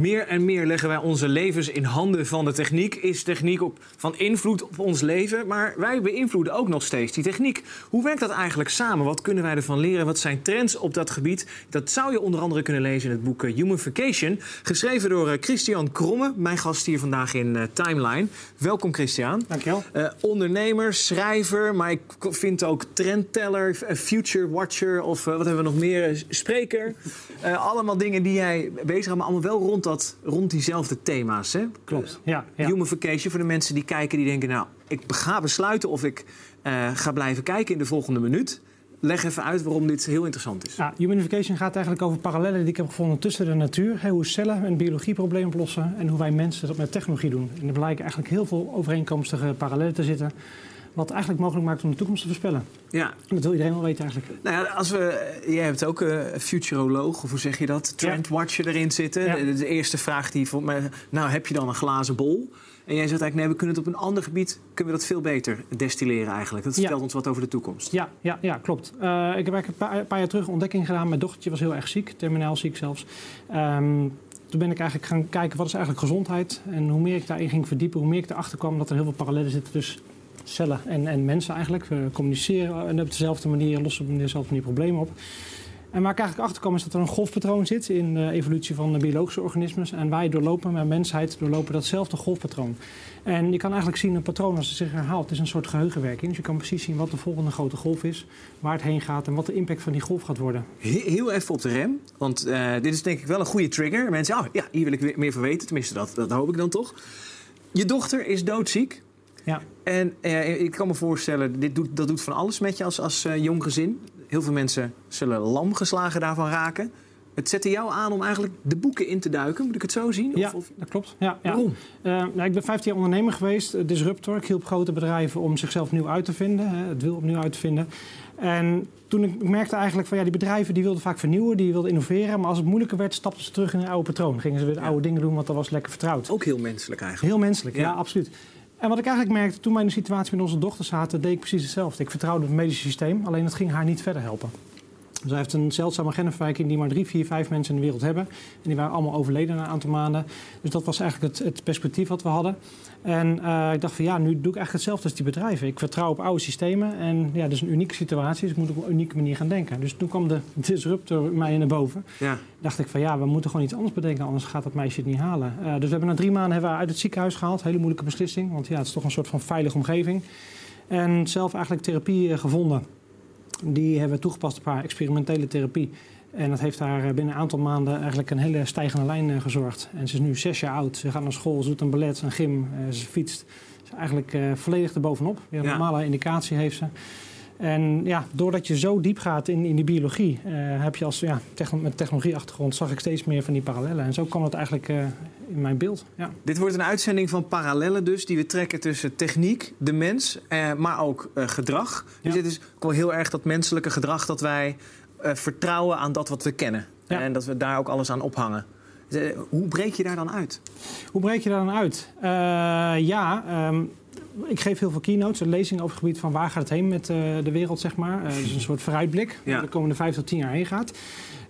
Meer en meer leggen wij onze levens in handen van de techniek. Is techniek op, van invloed op ons leven? Maar wij beïnvloeden ook nog steeds die techniek. Hoe werkt dat eigenlijk samen? Wat kunnen wij ervan leren? Wat zijn trends op dat gebied? Dat zou je onder andere kunnen lezen in het boek eh, Humanification. Geschreven door eh, Christian Kromme, mijn gast hier vandaag in uh, Timeline. Welkom Christian. Dankjewel. Uh, ondernemer, schrijver, maar ik vind ook trendteller, future watcher of wat hebben we nog meer? Spreker. allemaal dingen die jij bezig maar allemaal wel rond, dat, rond diezelfde thema's. Hè? Klopt, ja, ja. Humanification voor de mensen die kijken, die denken... nou, ik ga besluiten of ik uh, ga blijven kijken in de volgende minuut. Leg even uit waarom dit heel interessant is. Ja, humanification gaat eigenlijk over parallellen die ik heb gevonden tussen de natuur. hoe cellen een biologieprobleem oplossen en hoe wij mensen dat met technologie doen. En er blijken eigenlijk heel veel overeenkomstige parallellen te zitten. Wat eigenlijk mogelijk maakt om de toekomst te voorspellen. Ja. En dat wil iedereen wel weten eigenlijk. Nou ja, als we, jij hebt ook een futuroloog, of hoe zeg je dat? Trendwatcher erin zitten. De, eerste vraag die voor mij... Nou, heb je dan een glazen bol? En jij zegt eigenlijk, nee, we kunnen het op een ander gebied... kunnen we dat veel beter destilleren eigenlijk. Dat vertelt ons wat over de toekomst. Ja, ja, ja klopt. Uh, ik heb eigenlijk een paar, jaar terug een ontdekking gedaan. Mijn dochtertje was heel erg ziek, terminaal ziek zelfs. Um, toen ben ik eigenlijk gaan kijken, wat is eigenlijk gezondheid? En hoe meer ik daarin ging verdiepen, hoe meer ik erachter kwam... dat er heel veel parallellen zitten tussen cellen en, en mensen eigenlijk. We communiceren op dezelfde manier, lossen op dezelfde manier problemen op. En waar ik eigenlijk achter kwam is dat er een golfpatroon zit in de evolutie van de biologische organismen. En wij doorlopen, met mensheid doorlopen datzelfde golfpatroon. En je kan eigenlijk zien een patroon als het zich herhaalt. Het is een soort geheugenwerking. Dus je kan precies zien wat de volgende grote golf is, waar het heen gaat en wat de impact van die golf gaat worden. Heel even op de rem, want uh, dit is denk ik wel een goede trigger. Mensen, oh ja, hier wil ik meer van weten. Tenminste, dat, dat hoop ik dan toch. Je dochter is doodziek. Ja. En eh, ik kan me voorstellen, dit doet, dat doet van alles met je als, als uh, jong gezin. Heel veel mensen zullen lam geslagen daarvan raken. Het zette jou aan om eigenlijk de boeken in te duiken. Moet ik het zo zien? Of, ja, dat klopt. Ja, ja. Waarom? Uh, nou, ik ben 15 jaar ondernemer geweest, disruptor. Ik hielp grote bedrijven om zichzelf nieuw uit te vinden. het wil opnieuw uit te vinden. En toen ik merkte eigenlijk van ja, die bedrijven die wilden vaak vernieuwen, die wilden innoveren. Maar als het moeilijker werd, stapten ze terug in een oude patroon. Gingen ze weer de oude dingen doen, want dat was lekker vertrouwd. Ook heel menselijk eigenlijk. Heel menselijk, ja absoluut. En wat ik eigenlijk merkte toen wij in de situatie met onze dochter zaten, deed ik precies hetzelfde. Ik vertrouwde het medische systeem, alleen het ging haar niet verder helpen. Zij heeft een zeldzame genverwijking die maar drie, vier, vijf mensen in de wereld hebben. En die waren allemaal overleden na een aantal maanden. Dus dat was eigenlijk het, het perspectief wat we hadden. En uh, ik dacht van ja, nu doe ik eigenlijk hetzelfde als die bedrijven. Ik vertrouw op oude systemen. En ja, dat is een unieke situatie, dus ik moet op een unieke manier gaan denken. Dus toen kwam de disruptor mij naar boven. Ja. dacht ik van ja, we moeten gewoon iets anders bedenken, anders gaat dat meisje het niet halen. Uh, dus we hebben na drie maanden hebben we uit het ziekenhuis gehaald. Hele moeilijke beslissing, want ja, het is toch een soort van veilige omgeving. En zelf eigenlijk therapie uh, gevonden. Die hebben we toegepast op haar experimentele therapie. En dat heeft haar binnen een aantal maanden eigenlijk een hele stijgende lijn gezorgd. En ze is nu zes jaar oud. Ze gaat naar school, ze doet een ballet, een gym, ze fietst. Ze is eigenlijk volledig erbovenop. Weer een normale indicatie heeft ze. En ja, doordat je zo diep gaat in, in die biologie, uh, heb je als ja, met technologieachtergrond zag ik steeds meer van die parallellen. En zo kwam het eigenlijk uh, in mijn beeld. Ja. Dit wordt een uitzending van parallellen dus, die we trekken tussen techniek, de mens, uh, maar ook gedrag. Dus dit is ook wel heel erg dat menselijke gedrag dat wij vertrouwen aan dat wat we kennen. Ja. En dat we daar ook alles aan ophangen. Hoe breek je daar dan uit? Hoe breek je daar dan uit? ja, um, ik geef heel veel keynotes, een lezing over het gebied van waar gaat het heen met uh, de wereld, zeg maar. Uh, dus een soort vooruitblik, waar de komende vijf tot tien jaar heen gaat.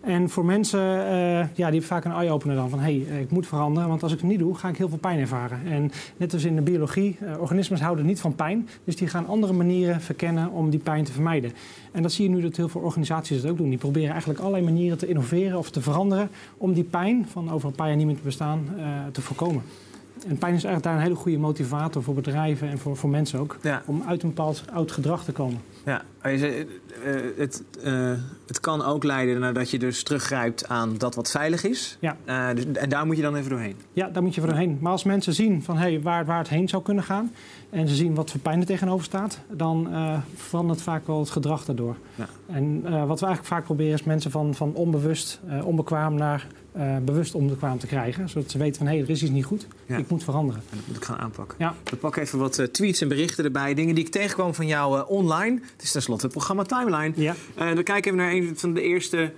En voor mensen, uh, ja, die hebben vaak een eye-opener dan van... hé, hey, ik moet veranderen, want als ik het niet doe, ga ik heel veel pijn ervaren. En net als in de biologie, organismen houden niet van pijn. Dus die gaan andere manieren verkennen om die pijn te vermijden. En dat zie je nu dat heel veel organisaties dat ook doen. Die proberen eigenlijk allerlei manieren te innoveren of te veranderen... om die pijn van over een paar jaar niet meer te bestaan te voorkomen. En pijn is eigenlijk daar een hele goede motivator voor bedrijven en voor, voor mensen ook. Om uit een bepaald oud gedrag te komen. Ja, het, uh, het kan ook leiden naar dat je dus teruggrijpt aan dat wat veilig is. Ja. Uh, dus, en daar moet je dan even doorheen. Ja, daar moet je voor doorheen. Maar als mensen zien van hey, waar, waar het heen zou kunnen gaan... en ze zien wat voor pijn er tegenover staat... dan verandert vaak wel het gedrag daardoor. Ja. En wat we eigenlijk vaak proberen is mensen van, van onbewust, onbekwaam naar uh, bewust onbekwaam te krijgen. Zodat ze weten van hé, hey, er is iets niet goed. Ik moet veranderen. En dat moet ik gaan aanpakken. Ja. We pakken even wat uh, tweets en berichten erbij. Dingen die ik tegenkwam van jou uh, online. Het is het programma Timeline. Ja. dan kijken we naar een van de eerste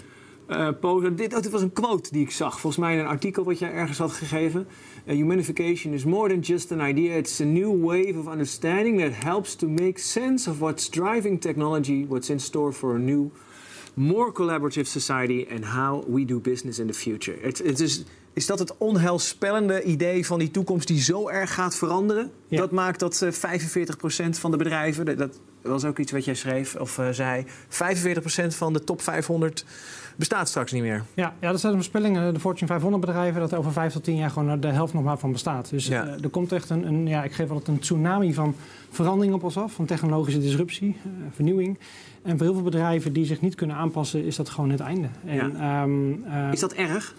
posts. Dit, oh, dit, was een quote die ik zag. Volgens mij in een artikel wat jij ergens had gegeven. humanification is more than just an idea. It's a new wave of understanding that helps to make sense of what's driving technology. What's in store for a new more collaborative society and how we do business in the future. Het, het is is dat het onheilspellende idee van die toekomst die zo erg gaat veranderen? Dat maakt dat 45% van de bedrijven, dat was ook iets wat jij schreef of uh, zei, 45% van de top 500 bestaat straks niet meer. Ja, ja dat zijn de voorspellingen. De Fortune 500 bedrijven, dat over 5 tot 10 jaar gewoon de helft nog maar van bestaat. Dus ja. uh, er komt echt een, een, ja, ik geef altijd een tsunami van verandering op ons af, van technologische disruptie, uh, vernieuwing. En voor heel veel bedrijven die zich niet kunnen aanpassen, is dat gewoon het einde. En, ja. um, is dat erg?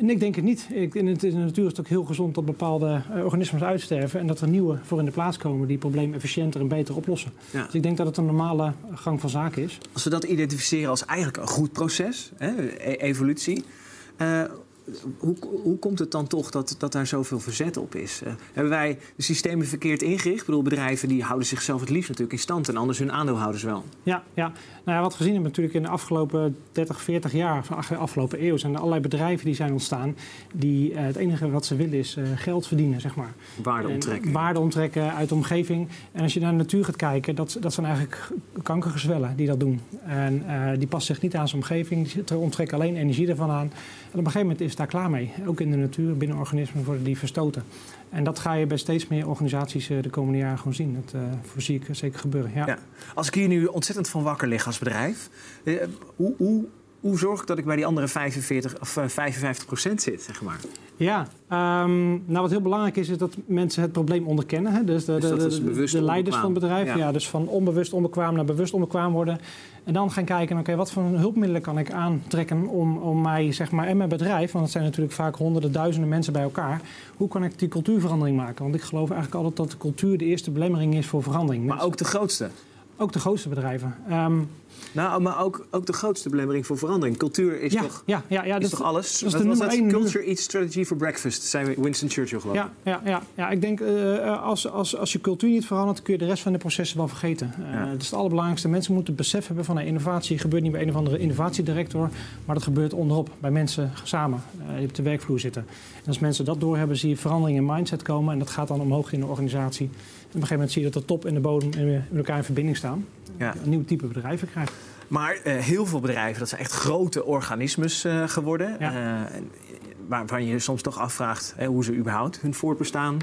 En ik denk het niet. Ik, in, het, in de natuur is het ook heel gezond dat bepaalde uh, organismen uitsterven en dat er nieuwe voor in de plaats komen die het probleem efficiënter en beter oplossen. Ja. Dus ik denk dat het een normale gang van zaken is. Als we dat identificeren als eigenlijk een goed proces, hè, e evolutie. Uh, hoe, hoe komt het dan toch dat, dat daar zoveel verzet op is? Uh, hebben wij de systemen verkeerd ingericht? Ik bedoel, bedrijven die houden zichzelf het liefst natuurlijk in stand en anders hun aandeelhouders wel. Ja, ja. Nou ja wat we gezien hebben natuurlijk in de afgelopen 30, 40 jaar, van de afgelopen eeuw, zijn er allerlei bedrijven die zijn ontstaan die uh, het enige wat ze willen is uh, geld verdienen, zeg maar. Waarde onttrekken. waarde onttrekken uit de omgeving. En als je naar de natuur gaat kijken, dat, dat zijn eigenlijk kankergezwellen die dat doen. En die passen zich niet aan zijn omgeving, die onttrekken alleen energie ervan aan. En op een gegeven moment is daar klaar mee. Ook in de natuur, binnen organismen worden die verstoten. En dat ga je bij steeds meer organisaties de komende jaren gewoon zien. Dat uh, voorzie ik zeker gebeuren. Ja. ja. Als ik hier nu ontzettend van wakker lig als bedrijf, uh, hoe, hoe, hoe zorg ik dat ik bij die andere 45 of 55 procent zit, zeg maar? Ja, um, nou wat heel belangrijk is, is dat mensen het probleem onderkennen. Hè? Dus de, dus de, de, de leiders van het bedrijf. Ja. ja. dus van onbewust onbekwaam naar bewust onbekwaam worden. En dan gaan kijken, oké, okay, wat voor hulpmiddelen kan ik aantrekken om, om mij, zeg maar, en mijn bedrijf, want het zijn natuurlijk vaak honderden, duizenden mensen bij elkaar. Hoe kan ik die cultuurverandering maken? Want ik geloof eigenlijk altijd dat de cultuur de eerste belemmering is voor verandering. Maar ook de grootste? Ook de grootste bedrijven. Um, nou, maar ook, ook de grootste belemmering voor verandering. Cultuur is, ja, toch, ja, ja, ja, is dat, toch alles? Dat is de nummer één. Culture eats strategy for breakfast, zei Winston Churchill geloof ik. Ja, ja, ja, ja, ik denk uh, als, als, als je cultuur niet verandert, kun je de rest van de processen wel vergeten. Uh, ja. Dat is het allerbelangrijkste. Mensen moeten besef hebben van een innovatie gebeurt niet bij een of andere innovatiedirector, maar dat gebeurt onderop, bij mensen samen, uh, die op de werkvloer zitten. En als mensen dat doorhebben, zie je verandering in mindset komen en dat gaat dan omhoog in de organisatie. Op een gegeven moment zie je dat de top en de bodem met elkaar in verbinding staan. Ja. Een nieuw type bedrijven krijgt. Maar uh, heel veel bedrijven, dat zijn echt grote organismes uh, geworden. Ja. Uh, waarvan je soms toch afvraagt hoe ze überhaupt hun voortbestaan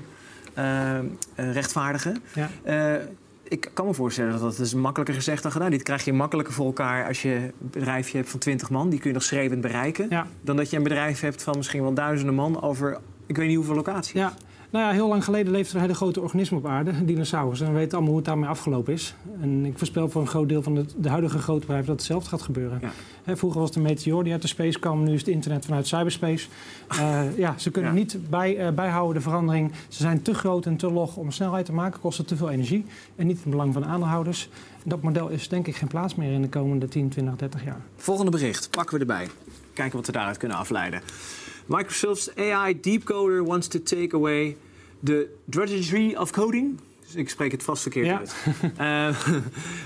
rechtvaardigen. Ja. ik kan me voorstellen dat dat is makkelijker gezegd dan gedaan. Dit krijg je makkelijker voor elkaar als je een bedrijfje hebt van 20 man. Die kun je nog schreeuwend bereiken. Ja. Dan dat je een bedrijf hebt van misschien wel duizenden man over ik weet niet hoeveel locaties. Ja. Nou ja, heel lang geleden leefde er een hele grote organisme op aarde, dinosaurus. En we weten allemaal hoe het daarmee afgelopen is. En ik voorspel voor een groot deel van de, de huidige grote bedrijven dat hetzelfde gaat gebeuren. Ja. He, vroeger was het een meteor die uit de space kwam, nu is het internet vanuit cyberspace. Uh, ja, ze kunnen ja. niet bij, uh, bijhouden de verandering. Ze zijn te groot en te log om snelheid te maken, kosten te veel energie. En niet in het belang van de aandeelhouders. Dat model is denk ik geen plaats meer in de komende 10, 20, 30 jaar. Volgende bericht, pakken we erbij. Kijken wat we daaruit kunnen afleiden. Microsoft's AI deepcoder wants to take away the drudgery of coding. Dus ik spreek het vast verkeerd ja. uit.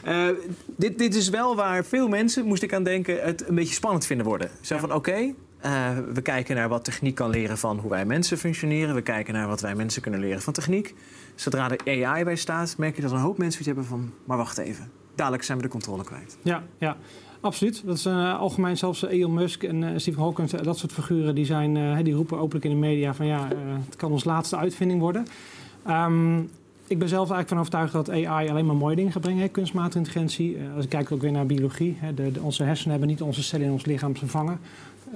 uh, uh, dit, dit is wel waar veel mensen, moest ik aan denken, het een beetje spannend vinden worden. Zo ja. van, oké, okay, uh, we kijken naar wat techniek kan leren van hoe wij mensen functioneren. We kijken naar wat wij mensen kunnen leren van techniek. Zodra er AI bij staat, merk je dat een hoop mensen iets hebben van... maar wacht even, dadelijk zijn we de controle kwijt. Ja, ja. Absoluut. Dat is uh, algemeen zelfs Elon Musk en uh, Stephen Hawking, dat soort figuren, die, zijn, die roepen openlijk in de media van ja, het kan ons laatste uitvinding worden. Um, ik ben zelf eigenlijk van overtuigd dat AI alleen maar mooie dingen gaat brengen, kunstmatige intelligentie. als ik kijk ook weer naar biologie, hè, de, onze hersenen hebben niet onze cellen in ons lichaam vervangen.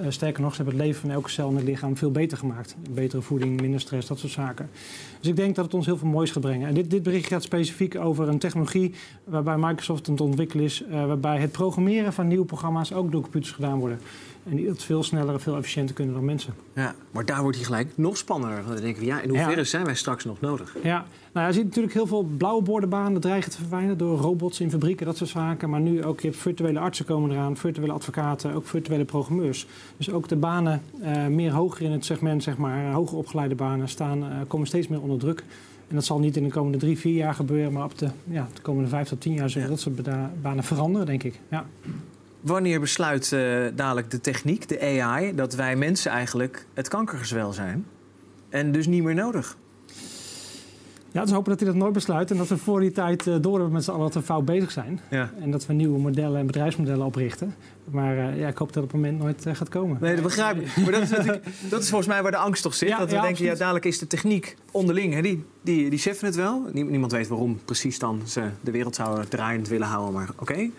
Uh, sterker nog, ze hebben het leven van elke cel in het lichaam veel beter gemaakt. Betere voeding, minder stress, dat soort zaken. Dus ik denk dat het ons heel veel moois gaat brengen. En dit, dit bericht gaat specifiek over een technologie waarbij Microsoft aan het ontwikkelen is, uh, waarbij het programmeren van nieuwe programma's ook door computers gedaan worden. En die dat veel sneller en veel efficiënter kunnen dan mensen. Ja, maar daar wordt hij gelijk nog spannender. Dan denken we, ja, in hoeverre ja. zijn wij straks nog nodig? Ja, nou, je ziet natuurlijk heel veel blauwe bordenbanen dreigen te verdwijnen door robots in fabrieken, dat soort zaken. Maar nu ook, je hebt virtuele artsen komen eraan, virtuele advocaten, ook virtuele programmeurs. Dus ook de banen uh, meer hoger in het segment, zeg maar, hoger opgeleide banen, staan, uh, komen steeds meer onder druk. En dat zal niet in de komende drie, vier jaar gebeuren, maar op de, ja, de komende vijf tot tien jaar zullen ja. dat soort banen veranderen, denk ik. Ja. Wanneer besluit uh, dadelijk de techniek, de AI, dat wij mensen eigenlijk het kankergezwel zijn en dus niet meer nodig? Ja, dus hopen dat hij dat nooit besluit en dat we voor die tijd uh, door hebben met z'n allen dat we fout bezig zijn. Ja. En dat we nieuwe modellen en bedrijfsmodellen oprichten. Maar uh, ja, ik hoop dat het op het moment nooit uh, gaat komen. Nee, dat begrijp ik. Maar dat is, dat is volgens mij waar de angst toch zit. dat we denken, ja, dadelijk is de techniek onderling. Hè, die, die, die cheffen het wel. Niemand weet waarom precies dan ze de wereld zouden draaiend willen houden. Maar oké.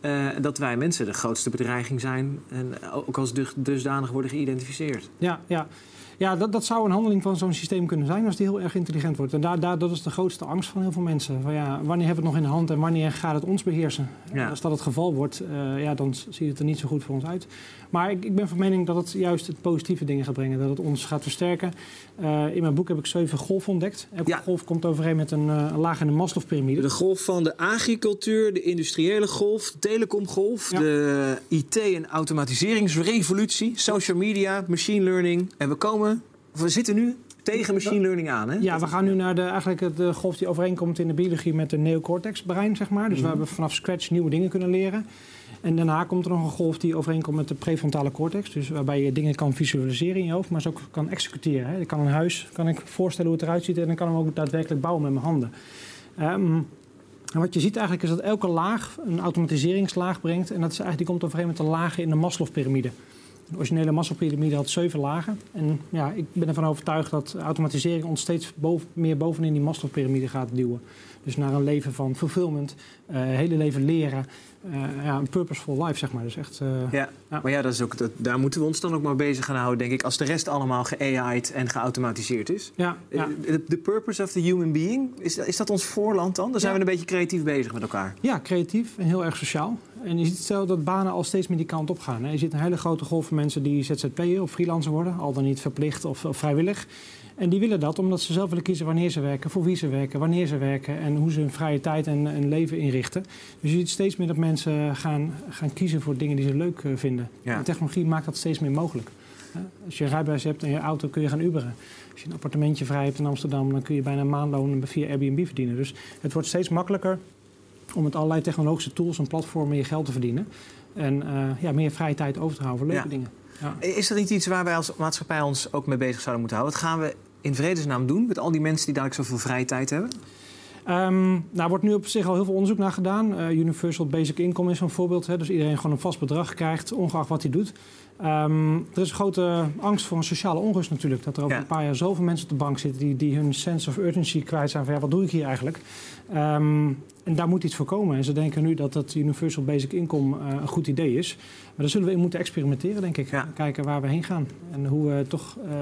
Uh, dat wij mensen de grootste bedreiging zijn en ook als dusdanig worden geïdentificeerd. Ja, ja. Ja, dat, dat zou een handeling van zo'n systeem kunnen zijn als die heel erg intelligent wordt. En daar, daar, dat is de grootste angst van heel veel mensen. Van, ja, wanneer hebben we het nog in de hand en wanneer gaat het ons beheersen? Als dat het geval wordt, uh, ja, dan ziet het er niet zo goed voor ons uit. Maar ik, ik, ben van mening dat het juist het positieve dingen gaat brengen. Dat het ons gaat versterken. Uh, in mijn boek heb ik zeven golven ontdekt. Elke ja. golf komt overeen met een, uh, een laag in de Maslow-pyramide. De golf van de agricultuur, de industriële golf, de telecomgolf, ja. de IT- en automatiseringsrevolutie, social media, machine learning. En we komen we zitten nu tegen machine learning aan, hè? Ja, we gaan nu naar de, eigenlijk de golf die overeenkomt in de biologie met de neocortex-brein, zeg maar. Dus mm we hebben vanaf scratch nieuwe dingen kunnen leren. En daarna komt er nog een golf die overeenkomt met de prefrontale cortex. Dus waarbij je dingen kan visualiseren in je hoofd, maar ze ook kan executeren. Hè. Ik kan een huis, kan ik voorstellen hoe het eruit ziet en dan kan ik hem ook daadwerkelijk bouwen met mijn handen. Um, en wat je ziet eigenlijk is dat elke laag een automatiseringslaag brengt. En dat is eigenlijk, die komt overeen met de lagen in de Maslow-pyramide. De originele massapiramide had zeven lagen. En ja, ik ben ervan overtuigd dat automatisering ons steeds boven, meer bovenin die Maslow-pyramide gaat duwen. Dus naar een leven van fulfillment, uh, hele leven leren, ja, een purposeful life, zeg maar. Dus echt, uh, ja, ja, maar ja, dat is ook, dat, daar moeten we ons dan ook maar bezig gaan houden, denk ik. Als de rest allemaal ge-AI'd en geautomatiseerd is. Ja, ja. De purpose of the human being, is, is dat ons voorland dan? Dan zijn we een beetje creatief bezig met elkaar. Ja, creatief en heel erg sociaal. En je ziet zelf dat banen al steeds meer die kant op gaan. Hè. Je ziet een hele grote golf van mensen die ZZP'er of freelancer worden. Al dan niet verplicht of, of, vrijwillig. En die willen dat omdat ze zelf willen kiezen wanneer ze werken, voor wie ze werken, wanneer ze werken en hoe ze hun vrije tijd en, en leven inrichten. Dus je ziet steeds meer dat mensen gaan, gaan kiezen voor dingen die ze leuk eh, vinden. De technologie maakt dat steeds meer mogelijk. Als je een rijbewijs hebt en je auto kun je gaan uberen. Als je een appartementje vrij hebt in Amsterdam, dan kun je bijna een maandloon via Airbnb verdienen. Dus het wordt steeds makkelijker om met allerlei technologische tools en platformen je geld te verdienen. En uh, ja, meer vrije tijd over te houden voor leuke dingen. Ja. Is dat niet iets waar wij als maatschappij ons ook mee bezig zouden moeten houden? Wat gaan we in vredesnaam doen met al die mensen die dadelijk zoveel vrije tijd hebben? Um, nou, wordt nu op zich al heel veel onderzoek naar gedaan. Uh, Universal Basic Income is een voorbeeld. Hè, dus iedereen gewoon een vast bedrag krijgt, ongeacht wat hij doet. Um, er is een grote angst voor een sociale onrust natuurlijk. Dat er over een paar jaar zoveel mensen op de bank zitten die, die hun sense of urgency kwijt zijn van ja, wat doe ik hier eigenlijk? Um, en daar moet iets voor komen. En ze denken nu dat dat Universal Basic Income uh, een goed idee is. Maar daar zullen we in moeten experimenteren, denk ik. Kijken waar we heen gaan. En hoe we toch uh,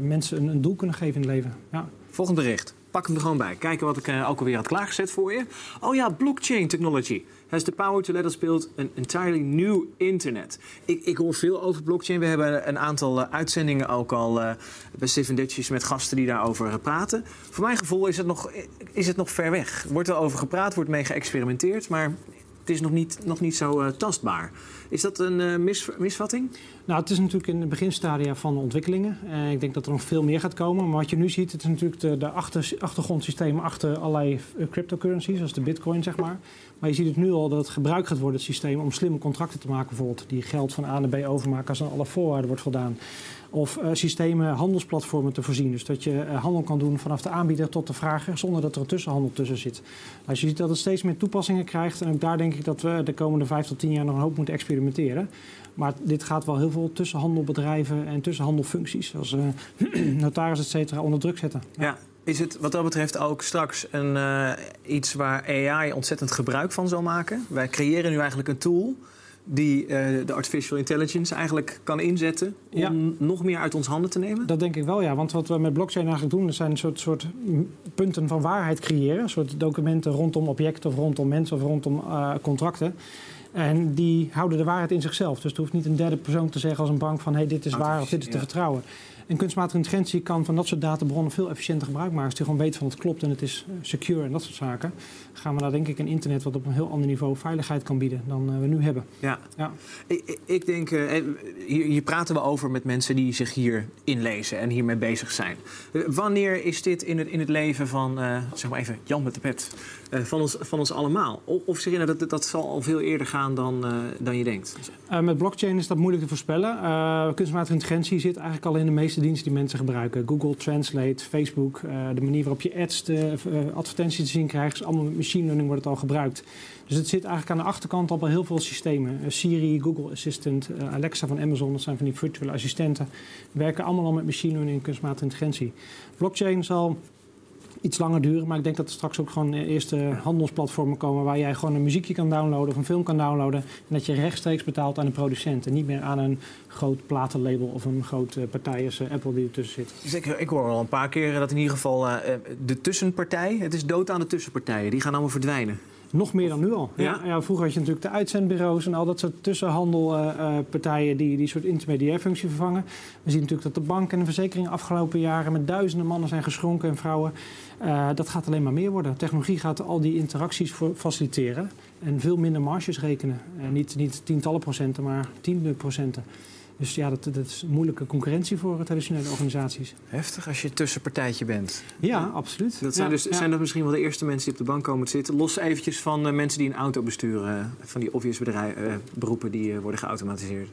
mensen een, een, doel kunnen geven in het leven. Ja. Volgend bericht. Pak hem er gewoon bij. Kijken wat ik uh, ook alweer had klaargezet voor je. Oh ja, blockchain technology has the power to let us build an entirely new internet. Ik, ik hoor veel over blockchain. We hebben een aantal uh, uitzendingen ook al uh, bij Steven Dutchess met gasten die daarover praten. Voor mijn gevoel is het, nog, is het nog ver weg. Wordt er over gepraat, wordt mee geëxperimenteerd, maar het is nog niet, nog niet zo uh, tastbaar. Is dat een uh, mis, misvatting? Nou, het is natuurlijk in de beginstadia van de ontwikkelingen. Uh, ik denk dat er nog veel meer gaat komen. Maar wat je nu ziet, het is natuurlijk de, de achter, achtergrondsystemen achter allerlei cryptocurrencies, zoals de bitcoin, zeg maar. Maar je ziet het nu al dat het gebruikt gaat worden, het systeem, om slimme contracten te maken, bijvoorbeeld. Die geld van A naar B overmaken als aan alle voorwaarden wordt voldaan. Of uh, systemen, handelsplatformen te voorzien. Dus dat je uh, handel kan doen vanaf de aanbieder tot de vrager, zonder dat er een tussenhandel tussen zit. Als je ziet dat het steeds meer toepassingen krijgt, en ook daar denk ik dat we de komende vijf tot tien jaar nog een hoop moeten experimenteren. Maar dit gaat wel heel veel tussenhandelbedrijven en tussenhandelfuncties, zoals uh, notaris, et cetera, onder druk zetten. Ja. Is het wat dat betreft ook straks een, iets waar AI ontzettend gebruik van zal maken? Wij creëren nu eigenlijk een tool die uh, de artificial intelligence eigenlijk kan inzetten om nog meer uit ons handen te nemen? Dat denk ik wel, ja. Want wat we met blockchain eigenlijk doen, dat zijn een soort, soort punten van waarheid creëren. Een soort documenten rondom objecten of rondom mensen of rondom uh, contracten. En die houden de waarheid in zichzelf. Dus er hoeft niet een derde persoon te zeggen als een bank van... hé, hey, dit is waar of dit is te vertrouwen. En kunstmatige intelligentie kan van dat soort databronnen veel efficiënter gebruik maken. Als je gewoon weet van het klopt en het is eh, secure en dat soort zaken. Gaan we daar denk ik een internet wat op een heel ander niveau veiligheid kan bieden dan uh, we nu hebben. Ja, ja. Ik, ik denk, uh, hier, hier, praten we over met mensen die zich hier inlezen en hiermee bezig zijn. wanneer is dit in het, in het leven van, zeg maar even, Jan met de pet, van, ons, van ons allemaal? Of, of zeg je nou, dat, dat zal al veel eerder gaan dan, dan je denkt? met blockchain is dat moeilijk te voorspellen. kunstmatige intelligentie zit eigenlijk al in de meeste diensten die mensen gebruiken. Google Translate, Facebook, de manier waarop je ads, de, advertenties te zien krijgt. is allemaal met machine learning wordt het al gebruikt. Dus het zit eigenlijk aan de achterkant al heel veel systemen. Siri, Google Assistant, Alexa van Amazon, dat zijn van die virtuele assistenten. Werken allemaal al met machine learning en kunstmatige intelligentie. Blockchain zal iets langer duren. Maar ik denk dat er straks ook gewoon eerste handelsplatformen komen waar jij gewoon een muziekje kan downloaden of een film kan downloaden. En dat je rechtstreeks betaalt aan de producent en niet meer aan een groot platenlabel of een grote partij als eh, Apple die ertussen zit. Dus ik, hoor al een paar keer dat in ieder geval de tussenpartij, het is dood aan de tussenpartijen, die gaan allemaal verdwijnen. Nog meer dan nu al. Ja? ja? vroeger had je natuurlijk de uitzendbureaus en al dat soort tussenhandelpartijen uh, die die soort intermediair functie vervangen. We zien natuurlijk dat de banken en de verzekeringen afgelopen jaren met duizenden mannen zijn geschronken en vrouwen. Uh, dat gaat alleen maar meer worden. Technologie gaat al die interacties faciliteren en veel minder marges rekenen. Uh, niet, niet tientallen procenten, maar tiende procenten. Dus ja, dat, dat is een moeilijke concurrentie voor traditionele organisaties. Heftig als je tussenpartijtje bent. Ja, absoluut. Dat zijn, dus, zijn dat misschien wel de eerste mensen die op de bank komen te zitten. Los eventjes van uh, mensen die een auto besturen. van die obvious bedrijf, uh, beroepen die uh, worden geautomatiseerd.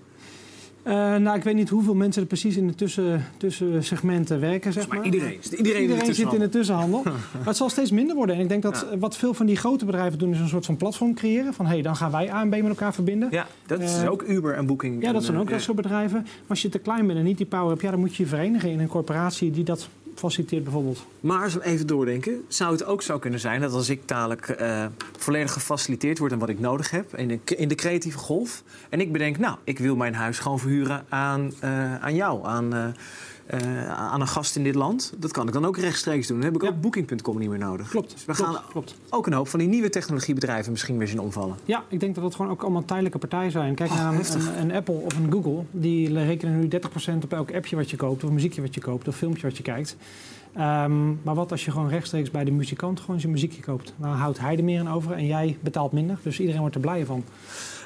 Uh, nou, ik weet niet hoeveel mensen er precies in de tussen, tussensegmenten werken. Zeg maar. maar iedereen, iedereen, iedereen zit in de tussenhandel. maar het zal steeds minder worden. En ik denk dat wat veel van die grote bedrijven doen, is een soort van platform creëren. Van hé, hey, dan gaan wij A en B met elkaar verbinden. Ja, dat is uh, ook Uber en Booking. Ja, dat zijn ook dat soort bedrijven. Maar als je te klein bent en niet die power hebt, ja, dan moet je je verenigen in een corporatie die dat faciliteert bijvoorbeeld. Maar als we even doordenken, zou het ook zo kunnen zijn dat als ik dadelijk uh, volledig gefaciliteerd word en wat ik nodig heb in de, in de creatieve golf. En ik bedenk, nou, ik wil mijn huis gewoon verhuren aan, uh, aan jou, aan, uh, aan een gast in dit land. Dat kan ik dan ook rechtstreeks doen. Dan heb ik ja. ook Booking.com niet meer nodig. Klopt. Dus we klopt, gaan klopt. ook een hoop van die nieuwe technologiebedrijven misschien weer zien omvallen. Ja, ik denk dat het gewoon ook allemaal tijdelijke partijen zijn. Kijk oh, naar een, een, een, Apple of een Google. Die rekenen nu 30% op elk appje wat je koopt, of muziekje wat je koopt, of filmpje wat je kijkt. Um, maar wat als je gewoon rechtstreeks bij de muzikant gewoon zijn muziekje koopt? Dan houdt hij er meer aan over en jij betaalt minder. Dus iedereen wordt er blij van.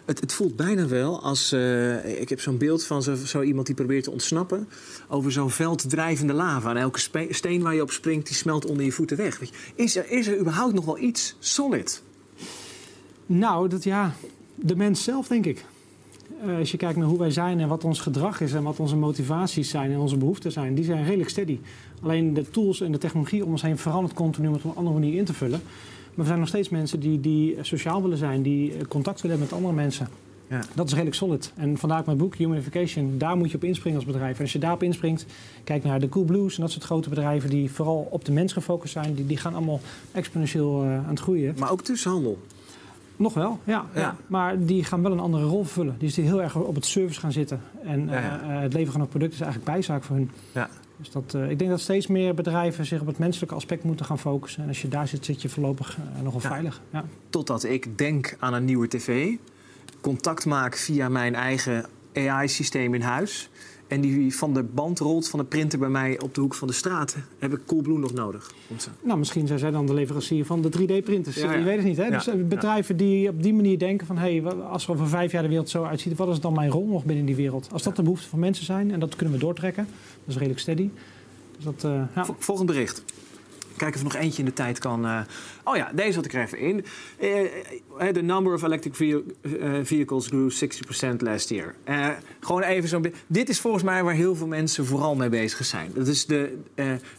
Het, het voelt bijna wel als. Uh, ik heb zo'n beeld van zo, zo, iemand die probeert te ontsnappen. over zo'n veld drijvende lava. En elke steen waar je op springt, die smelt onder je voeten weg. Is, er, is er überhaupt nog wel iets solid? Nou, dat ja. De mens zelf, denk ik. Uh, als je kijkt naar hoe wij zijn en wat ons gedrag is en wat onze motivaties zijn en onze behoeften zijn, die zijn redelijk steady. Alleen de tools en de technologie om ons heen verandert continu om het op een andere manier in te vullen. Maar we zijn nog steeds mensen die, die sociaal willen zijn, die contact willen hebben met andere mensen. Ja. Dat is redelijk solid. En vandaar ook mijn boek, Humanification. Daar moet je op inspringen als bedrijf. En als je daarop inspringt, kijk naar de Cool Blues en dat soort grote bedrijven die vooral op de mens gefocust zijn. Die, die gaan allemaal exponentieel uh, aan het groeien. Maar ook tussenhandel. Nog wel, ja, ja. ja, Maar die gaan wel een andere rol vullen. Die is heel erg op het service gaan zitten. En ja. Uh, het leveren van een product is eigenlijk bijzaak voor hun. Ja. Dus dat, uh, ik denk dat steeds meer bedrijven zich op het menselijke aspect moeten gaan focussen. En als je daar zit, zit je voorlopig uh, nogal veilig. Ja. Totdat ik denk aan een nieuwe tv, contact maak via mijn eigen AI-systeem in huis en die van de band rolt van de printer bij mij op de hoek van de straat, heb ik Coolblue nog nodig. Nou, misschien zijn zij dan de leverancier van de 3D-printers. Ja, ja. Je weet het niet. Hè? Ja, dus bedrijven die op die manier denken van... hé, hey, als er over vijf jaar de wereld zo uitziet... wat is dan mijn rol nog binnen die wereld? Als dat de behoefte van mensen zijn en dat kunnen we doortrekken... dat is redelijk steady. Dus dat, uh, Volgend bericht. Kijken of er nog eentje in de tijd kan. Uh, oh ja, deze had ik er even in. The uh, number of electric vehicles grew 60% last year. Gewoon even zo'n. Dit is volgens mij waar heel veel mensen vooral mee bezig zijn. Dat is de,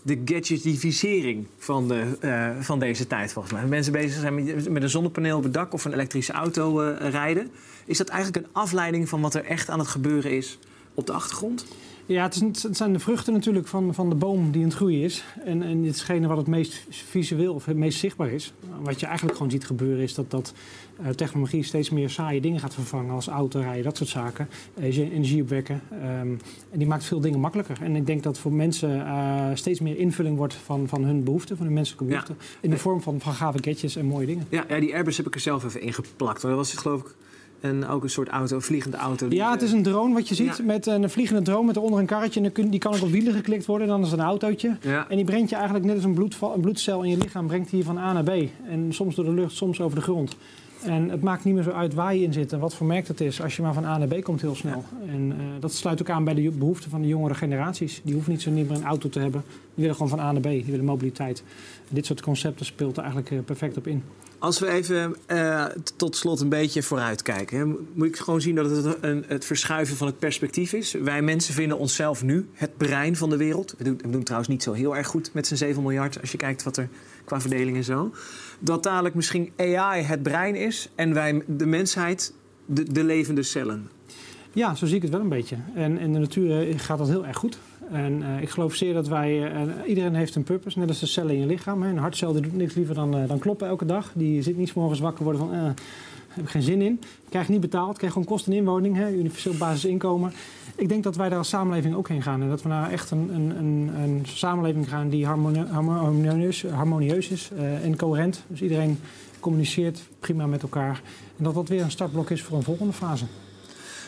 de gadgetificering van, de, van deze tijd volgens mij. Mensen bezig zijn met, met een zonnepaneel op het dak of een elektrische auto rijden. Is dat eigenlijk een afleiding van wat er echt aan het gebeuren is op de achtergrond? Ja, het, is, het, zijn de vruchten natuurlijk van, van de boom die aan het groeien is. En, en dit is wat het meest visueel of het meest zichtbaar is. Wat je eigenlijk gewoon ziet gebeuren is dat, dat uh, technologie steeds meer saaie dingen gaat vervangen. Als autorijden, dat soort zaken. Uh, energie opwekken. Um, en die maakt veel dingen makkelijker. En ik denk dat voor mensen uh, steeds meer invulling wordt van, van hun behoeften, van hun menselijke behoeften. Ja. In de vorm van, van gave gadgets en mooie dingen. Ja, ja, die Airbus heb ik er zelf even ingeplakt. Dat was het geloof ik en ook een soort auto, een vliegende auto. Ja, het is een drone wat je ziet. Ja. Met een vliegende drone met eronder een karretje. En die kan ook op wielen geklikt worden. Dan is het een autootje. Ja. En die brengt je eigenlijk net als een, bloedval, een bloedcel in je lichaam. Brengt hier van A naar B. En soms door de lucht, soms over de grond. En het maakt niet meer zo uit waar je in zit en wat voor merk het is, als je maar van A naar B komt heel snel. En uh, dat sluit ook aan bij de behoeften van de jongere generaties. Die hoeven niet zo niet meer een auto te hebben. Die willen gewoon van A naar B, die willen mobiliteit. En dit soort concepten speelt er eigenlijk uh, perfect op in. Als we even uh, tot slot een beetje vooruit kijken, moet ik gewoon zien dat het een, het verschuiven van het perspectief is. Wij mensen vinden onszelf nu het brein van de wereld. We doen, we doen trouwens niet zo heel erg goed met z'n 7 miljard als je kijkt wat er qua verdeling en zo. Dat dadelijk misschien AI het brein is en wij, de mensheid, de, de levende cellen. Ja, zo zie ik het wel een beetje. En in de natuur gaat dat heel erg goed. En uh, ik geloof zeer dat wij... Uh, iedereen heeft een purpose, net als de cellen in je lichaam. Hè. Een hartcel doet niks liever dan, dan kloppen elke dag. Die zit niet morgens wakker worden van... heb ik geen zin in. Krijg niet betaald, krijg gewoon kosten inwoning. Hè, universeel basisinkomen. Ik denk dat wij daar als samenleving ook heen gaan. En dat we naar echt een, een, een, een samenleving gaan die harmonieus, harmonieus is en coherent. Dus iedereen communiceert prima met elkaar. En dat dat weer een startblok is voor een volgende fase.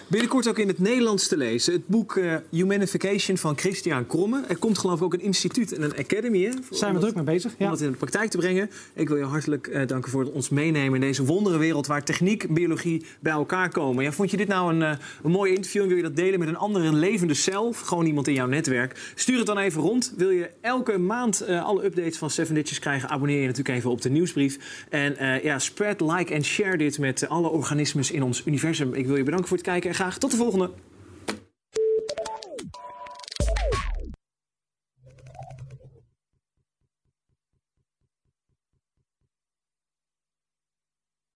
Binnenkort ook in het Nederlands te lezen. Het boek uh, Humanification van Christian Kromme. Er komt geloof ik ook een instituut en een academy. Hè, Zijn we druk mee bezig. Om dat in de praktijk te brengen. Ik wil je hartelijk uh, danken voor ons meenemen in deze wondere wereld waar techniek en biologie bij elkaar komen. Ja, vond je dit nou een, uh, een mooi interview en wil je dat delen met een andere levende cel? Gewoon iemand in jouw netwerk. Stuur het dan even rond. Wil je elke maand alle updates van Seven Ditches krijgen? Abonneer je natuurlijk even op de nieuwsbrief. En ja, spread, like en share dit met alle organismes in ons universum. Ik wil je bedanken voor het kijken graag tot de volgende.